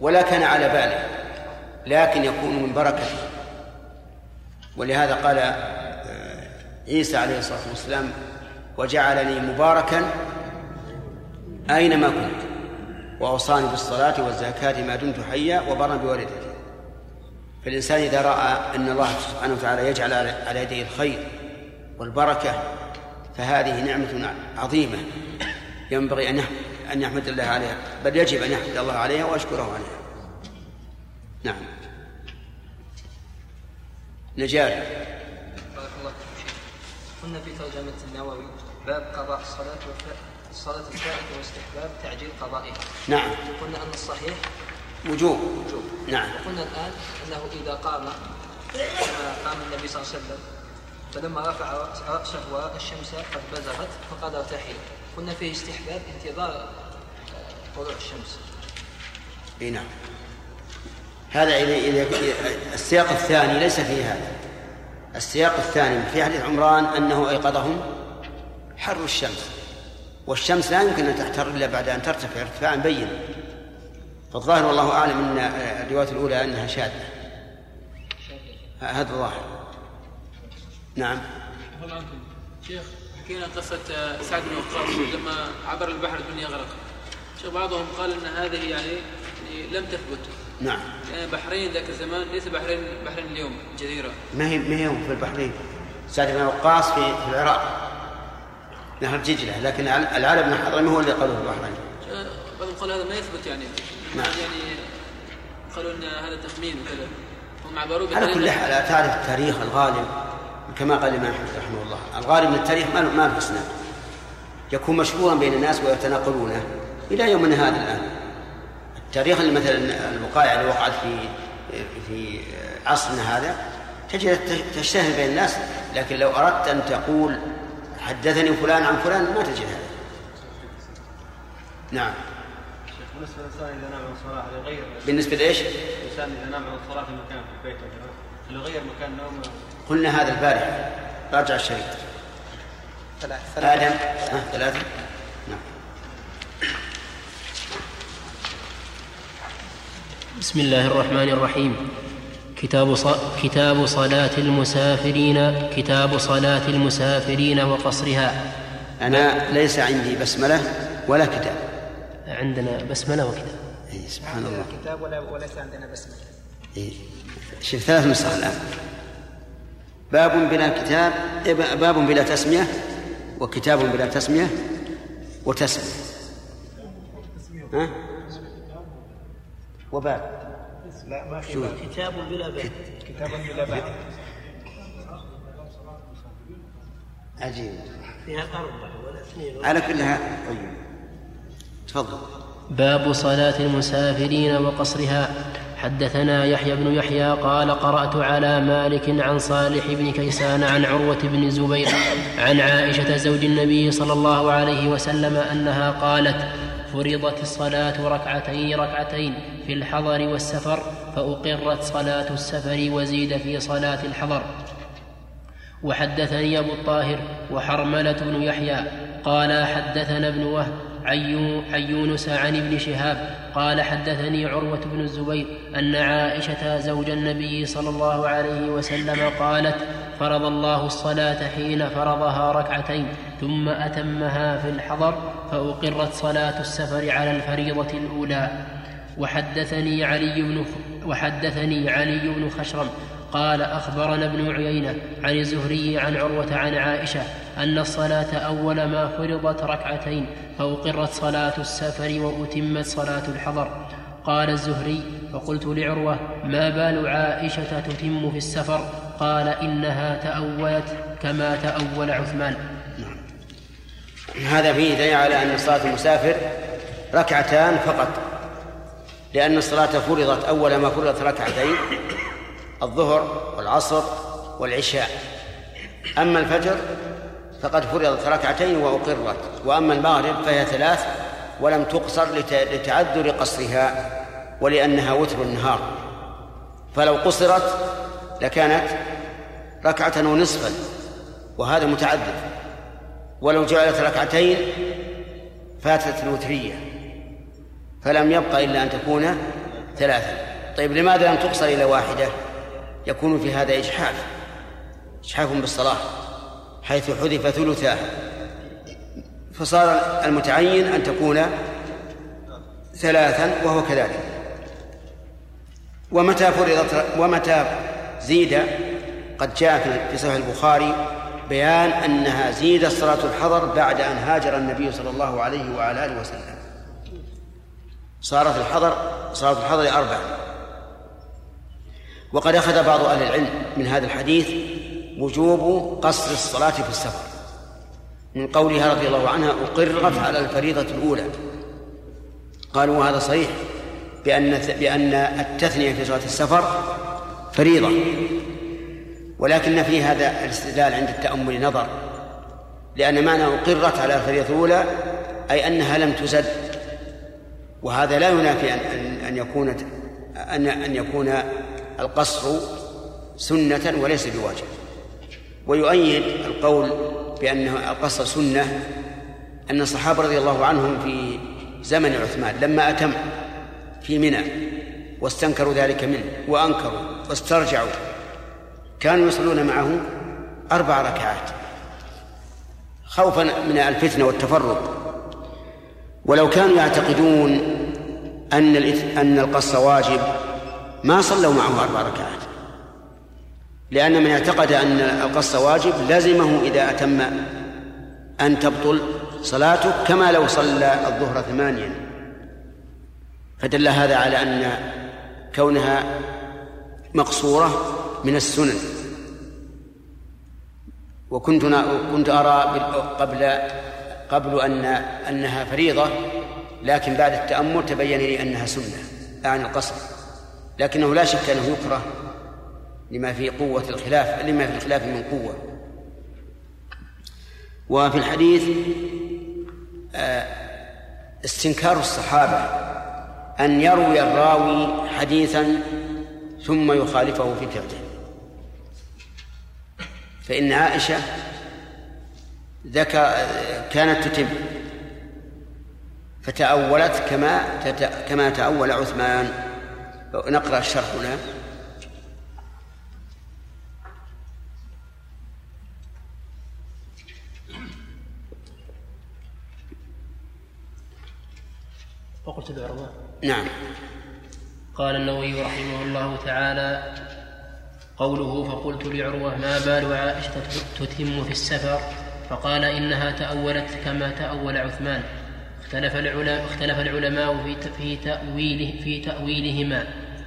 ولا كان على باله لكن يكون من بركته. ولهذا قال عيسى عليه الصلاة والسلام وجعلني مباركا أينما كنت وأوصاني بالصلاة والزكاة ما دمت حيا وبرا بوالدتي. فالإنسان إذا رأى أن الله سبحانه وتعالى يجعل على يديه الخير والبركة فهذه نعمة عظيمة. ينبغي أن أن يحمد الله عليها. بل يجب أن يحمد الله عليها ويشكره عليها. نعم. نجار بارك الله فيك قلنا في ترجمة النووي باب قضاء الصلاة الصلاة الفائتة واستحباب تعجيل قضائها. نعم. قلنا أن الصحيح وجوب. وجوب. نعم. وقلنا الآن أنه إذا قام كما قام النبي صلى الله عليه وسلم فلما رفع رأسه والشمس قد بزغت فقال ارتحل قلنا فيه استحباب انتظار طلوع الشمس. إي نعم. هذا إذا السياق الثاني ليس فيه هذا. السياق الثاني في حديث عمران أنه أيقظهم حر الشمس. والشمس لا يمكن أن تحتر إلا بعد أن ترتفع. ارتفاعا بينا فالظاهر والله أعلم أن الرواية الأولى أنها شاذة. هذا الظاهر. نعم. عنكم. شيخ حكينا قصة سعد بن وقاص لما عبر البحر الدنيا غرق شيخ بعضهم قال أن هذه يعني, يعني لم تثبت. نعم. يعني بحرين ذاك الزمان ليس بحرين بحرين اليوم جزيرة. ما هي ما هي في البحرين؟ سعد بن وقاص في, في العراق. نهر دجلة لكن العرب بن حضرمي هو اللي قالوا البحرين. بعضهم قال هذا ما يثبت يعني. نعم. يعني قالوا إن هذا تخمين وكذا. هم عبروا على كل حال تعرف التاريخ الغالب كما قال الإمام أحمد رحمه الله الغالب من التاريخ ما ما له إسناد. يكون مشهورا بين الناس ويتناقلونه إلى يومنا هذا الآن. التاريخ اللي مثلا الوقائع اللي وقعت في في عصرنا هذا تجد تشتهر بين الناس لكن لو أردت أن تقول حدثني فلان عن فلان ما تجد هذا. نعم. بالنسبة للإنسان إذا نام عن الصلاه يغير بالنسبة لإيش؟ الإنسان إذا نام عن الصلاه في مكان في البيت هل يغير مكان نومه؟ قلنا هذا البارحه راجع الشريط. ثلاثة. آدم. ها ثلاثة. نعم. بسم الله الرحمن الرحيم. كتاب ص... كتاب صلاة المسافرين كتاب صلاة المسافرين وقصرها. أنا ليس عندي بسملة ولا كتاب. عندنا بسملة وكتاب. إيه سبحان الله. كتاب ولا وليس عندنا بسمة إيه. شوف ثلاث نسخ الآن. باب بلا كتاب باب بلا تسمية وكتاب بلا تسمية وتسمية. ها؟ وباب. لا ما في. كتاب بلا باب. كتاب بلا باب. عجيب. فيها أربعة ولا اثنين. على كلها. طيب. تفضل. باب صلاة المسافرين وقصرها. حدثنا يحيى بن يحيى قال قرأت على مالك عن صالح بن كيسان عن عروة بن الزبير عن عائشة زوج النبي صلى الله عليه وسلم أنها قالت فرضت الصلاة ركعتين ركعتين في الحضر والسفر فأقرت صلاة السفر وزيد في صلاة الحضر. وحدثني أبو الطاهر وحرملة بن يحيى قال حدثنا ابن وهب عن يونس عن ابن شهاب قال حدثني عروة بن الزبير أن عائشة زوج النبي صلى الله عليه وسلم قالت فرض الله الصلاة حين فرضها ركعتين ثم أتمها في الحضر فأقرت صلاة السفر على الفريضة الأولى. وحدثني علي بن وحدثني علي بن خشرم قال أخبرنا ابن عيينة عن الزهري عن عروة عن عائشة أن الصلاة أول ما فرضت ركعتين فأقرت صلاة السفر وأتمت صلاة الحضر. قال الزهري فقلت لعروة ما بال عائشة تتم في السفر؟ قال إنها تأولت كما تأول عثمان. هذا فيه دليل على أن صلاة المسافر ركعتان فقط لأن الصلاة فرضت أول ما فرضت ركعتين الظهر والعصر والعشاء. أما الفجر فقد فرضت ركعتين وأقرت. وأما المغرب فهي ثلاث ولم تقصر لتعذر قصرها ولأنها وتر النهار. فلو قصرت لكانت ركعة ونصفا وهذا متعذر. ولو جعلت ركعتين فاتت الوترية فلم يبق إلا أن تكون ثلاثا. طيب لماذا لم تقصر إلى واحدة؟ يكون في هذا إجحاف إجحاف بالصلاة. حيث حذف ثلثاه. فصار المتعين أن تكون ثلاثا وهو كذلك. ومتى فرضت ومتى زيد قد جاء في صحيح البخاري بيان أنها زيدت صلاة الحضر بعد أن هاجر النبي صلى الله عليه وعلى آله وسلم. صارت الحضر صلاة الحضر أربعة وقد أخذ بعض أهل العلم من هذا الحديث وجوب قصر الصلاة في السفر. من قولها رضي الله عنها أقرت على الفريضة الأولى. قالوا وهذا صحيح بأن بأن التثنية في صلاة السفر فريضة. ولكن في هذا الاستدلال عند التأمل نظر لأن معنى أقرت على الفريضة الأولى أي أنها لم تزد وهذا لا ينافي أن أن يكون أن أن يكون القصر سنة وليس بواجب. ويؤيد القول بأن القصر سنة أن الصحابة رضي الله عنهم في زمن عثمان لما أتم في منى واستنكروا ذلك منه وأنكروا واسترجعوا كانوا يصلون معه أربع ركعات خوفا من الفتنة والتفرق. ولو كانوا يعتقدون أن أن القص واجب ما صلوا معه أربع ركعات. لأن من اعتقد أن القص واجب لزمه إذا أتم أن تبطل صلاته كما لو صلى الظهر ثمانيا. فدل هذا على أن كونها مقصورة من السنن. وكنت كنت أرى قبل قبل أن أنها فريضة لكن بعد التأمل تبين لي أنها سنة أعني القصر. لكنه لا شك أنه يكره لما في قوة الخلاف لما في الخلاف من قوة. وفي الحديث آه، استنكار الصحابة أن يروي الراوي حديثا ثم يخالفه في فعله فإن عائشة ذكر كانت تتم فتأولت كما كما تأول عثمان. نقرأ الشرح هنا. وقلت العروة نعم. قال النووي رحمه الله تعالى قوله فقلت لعروة ما بال عائشة تتم في السفر؟ فقال إنها تأولت كما تأول عثمان. اختلف العلماء اختلف العلماء في في تأويله في تأويلهما.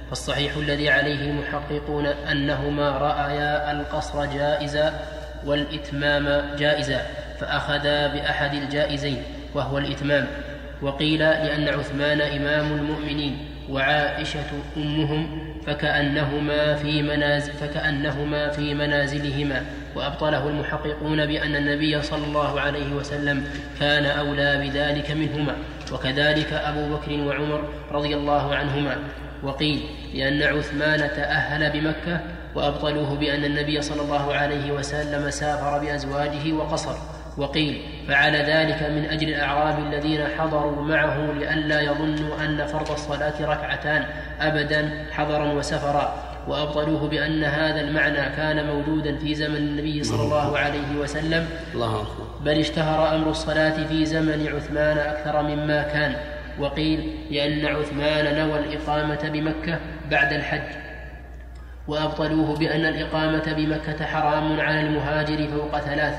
فالصحيح الذي عليه المحققون أنهما رأيا القصر جائزا والإتمام جائزا فأخذا بأحد الجائزين وهو الإتمام. وقيل لأن عثمان إمام المؤمنين وعائشة أمهم فكأنهما في منازل فكأنهما في منازلهما وأبطله المحققون بأن النبي صلى الله عليه وسلم كان أولى بذلك منهما وكذلك أبو بكر وعمر رضي الله عنهما. وقيل لأن عثمان تأهل بمكة وأبطلوه بأن النبي صلى الله عليه وسلم سافر بأزواجه وقصر. وقيل فعل ذلك من أجل الأعراب الذين حضروا معه لئلا يظنوا أن فرض الصلاة ركعتان أبدا حضرا وسفرا وأبطلوه بأن هذا المعنى كان موجودا في زمن النبي صلى الله عليه وسلم. الله بل اشتهر أمر الصلاة في زمن عثمان أكثر مما كان وقيل لأن عثمان نوى الإقامة بمكة بعد الحج وأبطلوه بأن الإقامة بمكة حرام على المهاجر فوق ثلاث.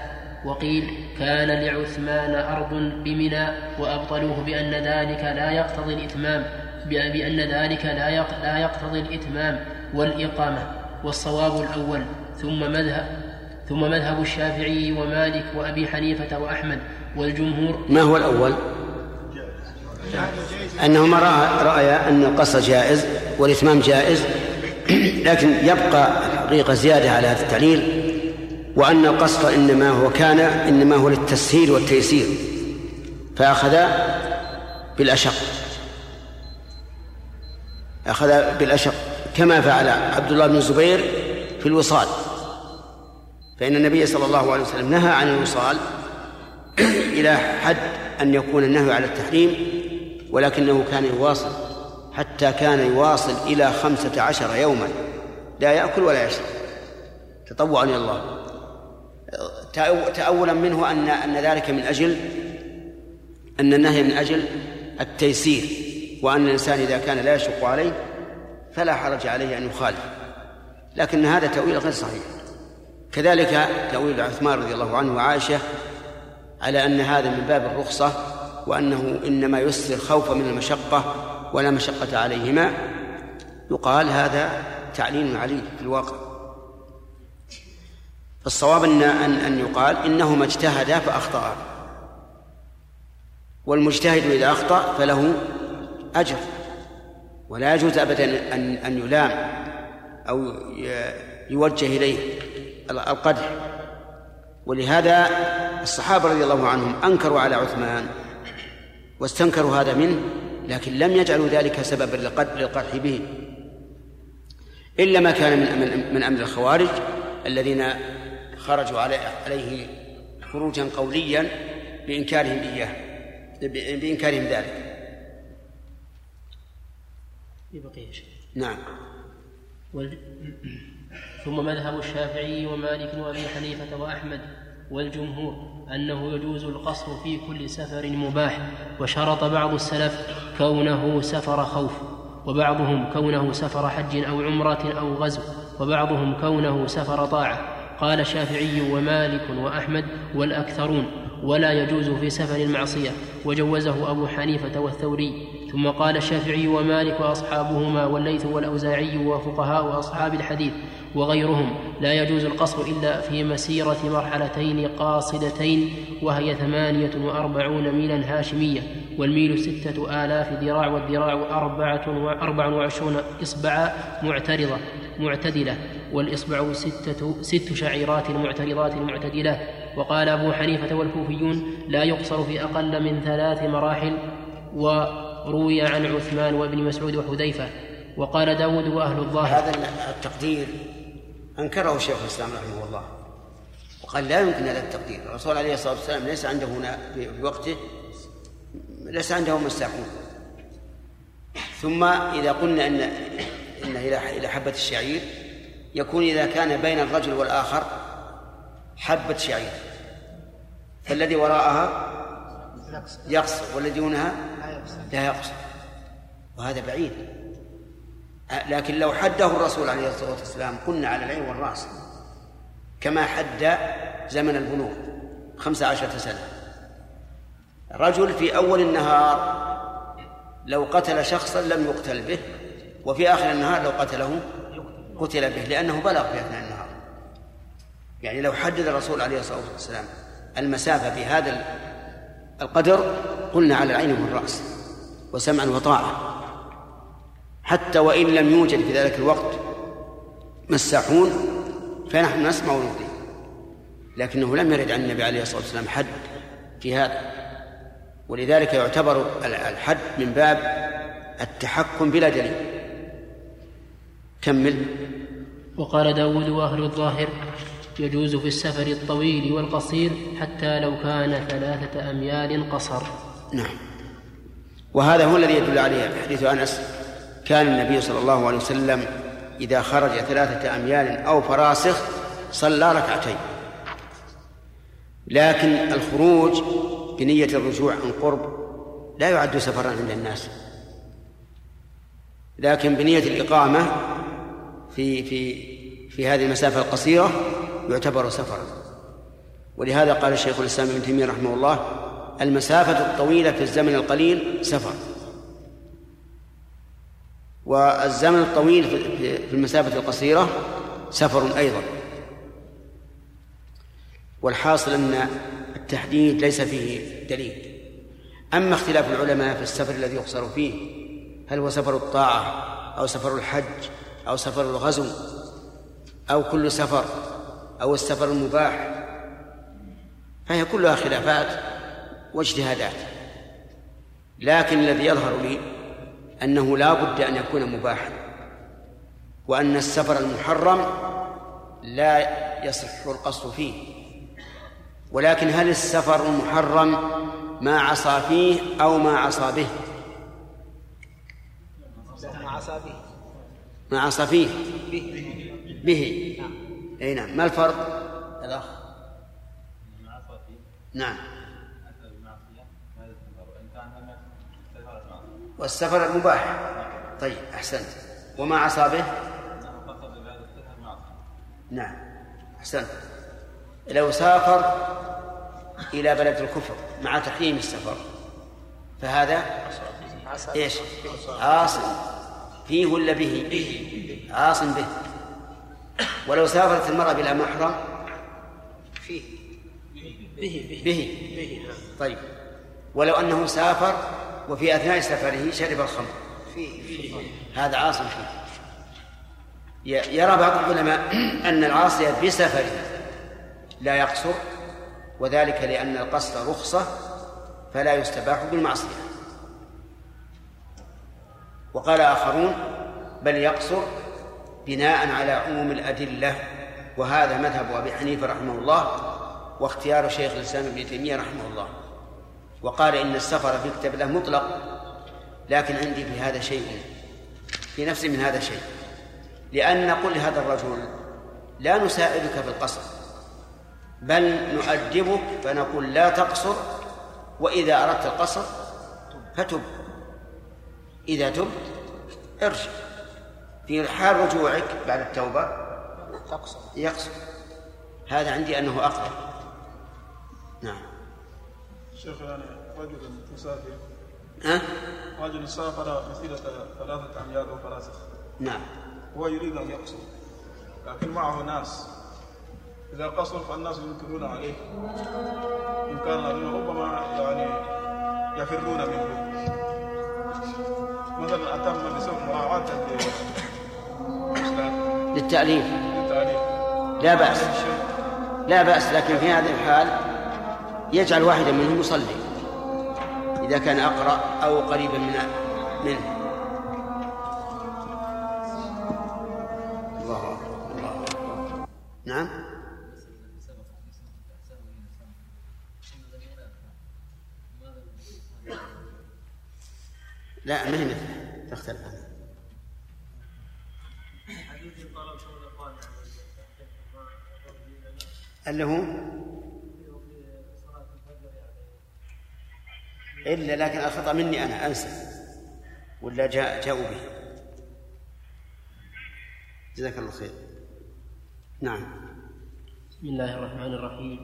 وقيل كان لعثمان أرض بمنى وأبطلوه بأن ذلك لا يقتضي الإتمام بأن ذلك لا لا يقتضي الإتمام والإقامة والصواب الأول. ثم مذهب ثم مذهب الشافعي ومالك وأبي حنيفة وأحمد والجمهور. ما هو الأول؟ أنهما رأيا أن القصر جائز والإتمام جائز لكن يبقى الحقيقة زيادة على هذا التعليل. وأن القصر إنما هو كان إنما هو للتسهيل والتيسير فأخذ بالأشق. أخذ بالأشق. كما فعل عبد الله بن الزبير في الوصال. فإن النبي صلى الله عليه وسلم نهى عن الوصال إلى حد أن يكون النهي على التحريم ولكنه كان يواصل حتى كان يواصل إلى خمسة عشر يوما. لا يأكل ولا يشرب. تطوعا إلى الله. تأولا منه أن أن ذلك من أجل أن النهي من أجل التيسير وأن الإنسان إذا كان لا يشق عليه فلا حرج عليه أن يخالف. لكن هذا تأويل غير صحيح. كذلك تأويل عثمان رضي الله عنه وعائشة على أن هذا من باب الرخصة وأنه إنما يسر خوفا من المشقة ولا مشقة عليهما يقال هذا تعليل عليه في الواقع. الصواب أن أن أن يقال إنهما اجتهدا فأخطأا والمجتهد إذا أخطأ فله أجر. ولا يجوز أبدا أن أن يلام أو يوجه إليه القدح. ولهذا الصحابة رضي الله عنهم أنكروا على عثمان واستنكروا هذا منه لكن لم يجعلوا ذلك سببا للقدح به. إلا ما كان من من أمر الخوارج الذين خرجوا عليه خروجا قوليا بإنكارهم إياه بإنكارهم ذلك. بقية نعم. وال... ثم مذهب الشافعي ومالك وأبي حنيفة وأحمد والجمهور أنه يجوز القصر في كل سفر مباح وشرط بعض السلف كونه سفر خوف وبعضهم كونه سفر حج أو عمرة أو غزو وبعضهم كونه سفر طاعة. قال الشافعي ومالك وأحمد والأكثرون ولا يجوز في سفر المعصية. وجوزه أبو حنيفة والثوري. ثم قال الشافعي ومالك وأصحابهما والليث والأوزاعي وفقهاء أصحاب الحديث وغيرهم. لا يجوز القصر إلا في مسيرة مرحلتين قاصدتين وهي ثمانية وأربعون ميلا هاشمية. والميل ستة آلاف ذراع والذراع أربعة وعشرون إصبعا معترضة. معتدلة والإصبع ستة ست شعيرات معترضات معتدلة. وقال أبو حنيفة والكوفيون لا يقصر في أقل من ثلاث مراحل. وروي عن عثمان وابن مسعود وحذيفة. وقال داود وأهل الظاهر هذا التقدير أنكره شيخ الإسلام رحمه الله. وقال لا يمكن هذا التقدير. الرسول عليه الصلاة والسلام ليس عنده هنا في وقته ليس عنده مساحون. ثم إذا قلنا أن إن إلى حبة الشعير. يكون إذا كان بين الرجل والآخر حبة شعير. فالذي وراءها يقصر والذي دونها لا يقصر وهذا بعيد. لكن لو حده الرسول عليه الصلاة والسلام قلنا على العين والرأس كما حد زمن البلوغ خمس عشرة سنة. رجل في أول النهار لو قتل شخصا لم يقتل به وفي آخر النهار لو قتله قتل به لأنه بلغ في أثناء النهار. يعني لو حدد الرسول عليه الصلاة والسلام المسافة بهذا القدر قلنا على العين والرأس وسمعا وطاعة. حتى وإن لم يوجد في ذلك الوقت مساحون فنحن نسمع ونطيع لكنه لم يرد عن النبي عليه الصلاة والسلام حد في هذا. ولذلك يعتبر الحد من باب التحكم بلا دليل. كمل. وقال داود وأهل الظاهر يجوز في السفر الطويل والقصير حتى لو كان ثلاثة أميال قصر. نعم. وهذا هو الذي يدل عليه حديث أنس. كان النبي صلى الله عليه وسلم إذا خرج ثلاثة أميال أو فراسخ صلى ركعتين. لكن الخروج بنية الرجوع عن قرب لا يعد سفرا عند الناس. لكن بنية الإقامة في في في هذه المسافة القصيرة يعتبر سفرا. ولهذا قال الشيخ الإسلام ابن تيمية رحمه الله المسافة الطويلة في الزمن القليل سفر. والزمن الطويل في المسافة القصيرة سفر أيضا. والحاصل أن التحديد ليس فيه دليل. أما اختلاف العلماء في السفر الذي يقصر فيه هل هو سفر الطاعة أو سفر الحج أو سفر الغزو أو كل سفر أو السفر المباح. فهي كلها خلافات واجتهادات. لكن الذي يظهر لي أنه لا بد أن يكون مباحا وأن السفر المحرم لا يصح القصد فيه. ولكن هل السفر المحرم ما عصى فيه أو ما عصى به؟ ما عصى به. ما عصى فيه؟ به. به. أي نعم. ما الفرق؟ الأخ. نعم. والسفر المباح. طيب أحسنت. وما عصى به؟ نعم. أحسنت. لو سافر إلى بلد الكفر مع تحريم السفر فهذا؟ إيش؟ عاصم. فيه ولا به؟ عاصم به. ولو سافرت المرأة بلا محرم؟ فيه. به به. طيب. ولو أنه سافر وفي أثناء سفره شرب الخمر؟ فيه هذا عاصم فيه. ي- يرى بعض العلماء أن العاصي بسفره لا يقصر وذلك لأن القصر رخصة فلا يستباح بالمعصية. وقال آخرون بل يقصر بناء على عموم الأدلة وهذا مذهب أبي حنيفة رحمه الله واختيار شيخ الإسلام ابن تيمية رحمه الله. وقال إن السفر في كتاب الله مطلق لكن عندي في هذا شيء في نفسي من هذا شيء. لأن نقول لهذا الرجل لا نساعدك في القصر بل نؤدبك فنقول لا تقصر وإذا أردت القصر فتب. إذا تبت ارجع. في حال رجوعك بعد التوبة تقصر يقصر هذا عندي أنه أقرب. نعم. شيخ يعني رجل مسافر. ها؟ رجل سافر مسيرة ثلاثة أميال وفراسخ نعم. هو يريد أن يقصر لكن معه ناس. إذا قصر فالناس ينكرون عليه. إنكارا عليه ربما يعني يفرون منه. مثلا أتم بسبب مراعاة للتعليم للتعليم لا بأس. لا بأس لكن في هذه الحال يجعل واحدا منهم يصلي إذا كان أقرأ أو قريبا من منه. الخطأ مني أنا أنسى. ولا جاء جاءوا به. جزاك الله خير. نعم. بسم الله الرحمن الرحيم.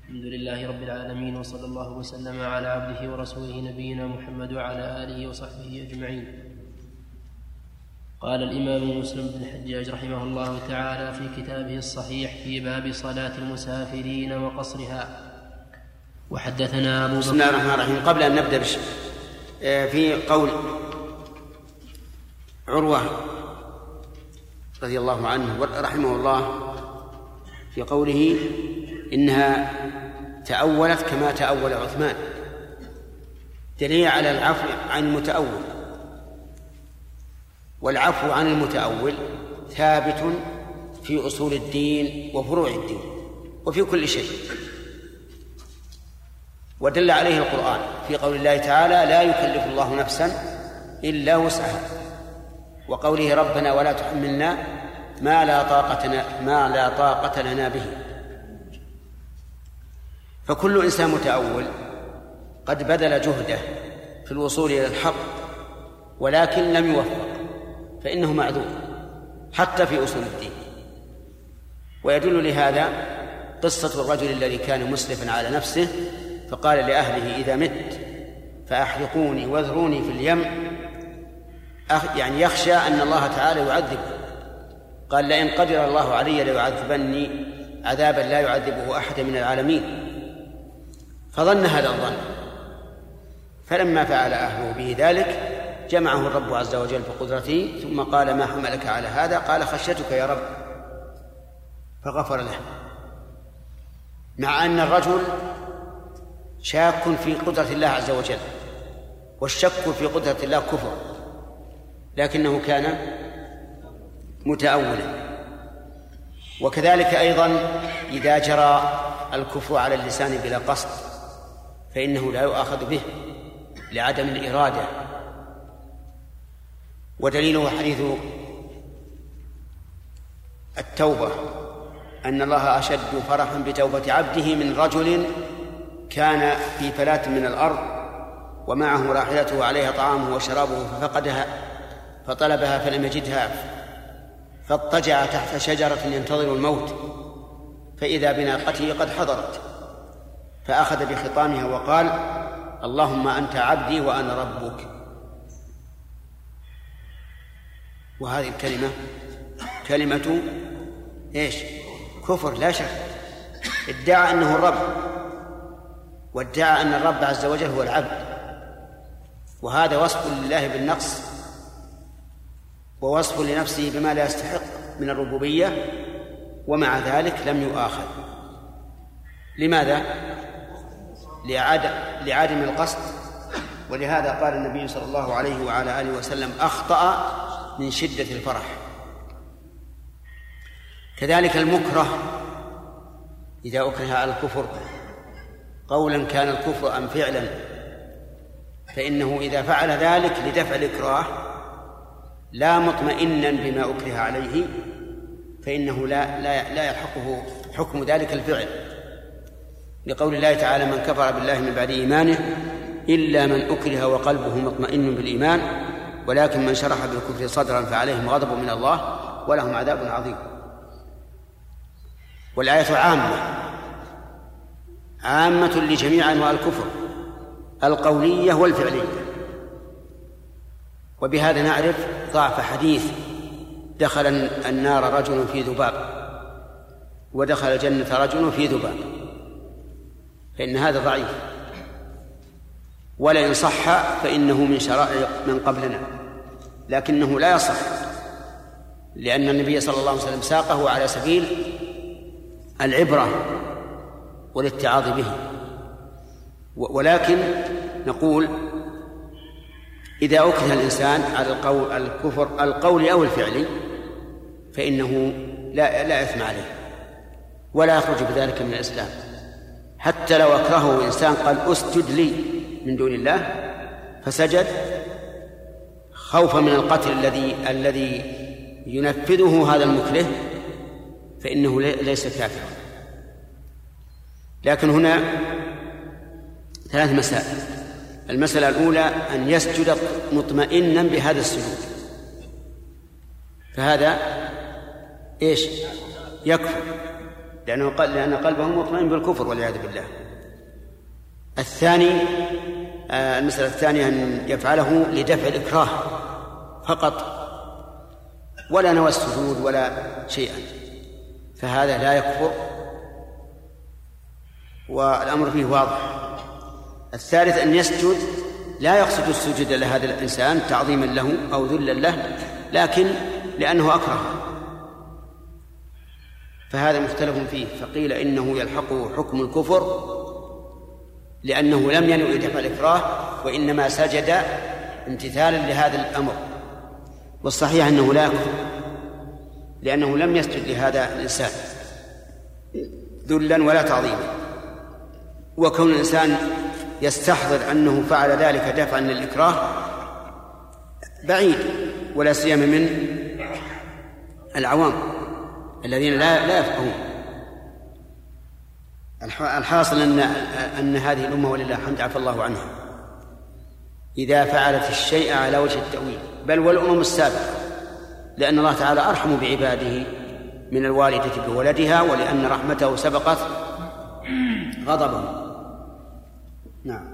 الحمد لله رب العالمين وصلى الله وسلم على عبده ورسوله نبينا محمد وعلى آله وصحبه أجمعين. قال الإمام مسلم بن الحجاج رحمه الله تعالى في كتابه الصحيح في باب صلاة المسافرين وقصرها. وحدثنا أبو بسم الله الرحمن الرحيم. قبل أن نبدأ بش... آه، في قول عروة رضي الله عنه رحمه الله في قوله إنها تأولت كما تأول عثمان دليل على العفو عن المتأول. والعفو عن المتأول ثابت في أصول الدين وفروع الدين وفي كل شيء. ودل عليه القرآن في قول الله تعالى لا يكلف الله نفسا إلا وسعها. وقوله ربنا ولا تحملنا ما لا طاقة ما لا طاقة لنا به. فكل إنسان متأول قد بذل جهده في الوصول إلى الحق ولكن لم يوفق فإنه معذور حتى في أصول الدين. ويدل لهذا قصة الرجل الذي كان مسرفا على نفسه فقال لأهله إذا مت فأحرقوني واذروني في اليم. يعني يخشى أن الله تعالى يعذبه. قال لئن قدر الله علي ليعذبني عذابا لا يعذبه أحد من العالمين. فظن هذا الظن. فلما فعل أهله به ذلك جمعه الرب عز وجل بقدرته ثم قال ما حملك على هذا؟ قال خشيتك يا رب. فغفر له. مع أن الرجل شاك في قدرة الله عز وجل والشك في قدرة الله كفر لكنه كان متأولا. وكذلك أيضا إذا جرى الكفر على اللسان بلا قصد فإنه لا يؤاخذ به لعدم الإرادة. ودليله حديث التوبة أن الله أشد فرحا بتوبة عبده من رجل كان في فلاة من الأرض ومعه راحلته وعليها طعامه وشرابه ففقدها فطلبها فلم يجدها فاضطجع تحت شجرة ينتظر الموت فإذا بناقته قد حضرت فأخذ بخطامها وقال اللهم أنت عبدي وأنا ربك وهذه الكلمة كلمة إيش؟ كفر لا شك ادعى أنه الرب وادعى أن الرب عز وجل هو العبد. وهذا وصف لله بالنقص ووصف لنفسه بما لا يستحق من الربوبية ومع ذلك لم يؤاخذ. لماذا؟ لعدم القصد. ولهذا قال النبي صلى الله عليه وعلى آله وسلم أخطأ من شدة الفرح. كذلك المكره إذا أكره على الكفر. قولا كان الكفر أم فعلا؟ فإنه إذا فعل ذلك لدفع الإكراه لا مطمئنا بما أكره عليه فإنه لا لا لا يلحقه حكم ذلك الفعل. لقول الله تعالى من كفر بالله من بعد إيمانه إلا من أكره وقلبه مطمئن بالإيمان ولكن من شرح بالكفر صدرا فعليهم غضب من الله ولهم عذاب عظيم. والآية عامة. عامة لجميع أنواع الكفر القولية والفعلية. وبهذا نعرف ضعف حديث دخل النار رجل في ذباب ودخل الجنة رجل في ذباب. فإن هذا ضعيف. ولئن صح فإنه من شرائع من قبلنا لكنه لا يصح لأن النبي صلى الله عليه وسلم ساقه على سبيل العبرة. والاتعاظ به. ولكن نقول إذا أكره الإنسان على القول الكفر القولي أو الفعلي فإنه لا لا إثم عليه ولا يخرج بذلك من الإسلام. حتى لو أكرهه إنسان قال أسجد لي من دون الله فسجد خوفا من القتل الذي الذي ينفذه هذا المكره فإنه ليس كافرا. لكن هنا ثلاث مسائل. المسألة الأولى أن يسجد مطمئنا بهذا السجود. فهذا إيش؟ يكفر. لأنه قال لأن قلبه مطمئن بالكفر والعياذ بالله. الثاني آه، المسألة الثانية أن يفعله لدفع الإكراه فقط. ولا نوى السجود ولا شيئا. فهذا لا يكفر. والأمر فيه واضح. الثالث أن يسجد لا يقصد السجود لهذا الإنسان تعظيما له أو ذلا له لكن لأنه أكره. فهذا مختلف فيه. فقيل إنه يلحقه حكم الكفر لأنه لم ينوي دفع الإكراه وإنما سجد امتثالا لهذا الأمر. والصحيح أنه لا يكفر لأنه لم يسجد لهذا الإنسان ذلا ولا تعظيما. وكون الإنسان يستحضر أنه فعل ذلك دفعا للإكراه بعيد ولا سيما من العوام الذين لا لا يفقهون. الحاصل ان أن هذه الأمة ولله الحمد عفى الله عنها. إذا فعلت الشيء على وجه التأويل. بل والأمم السابقة لأن الله تعالى أرحم بعباده من الوالدة بولدها ولأن رحمته سبقت غضبه نعم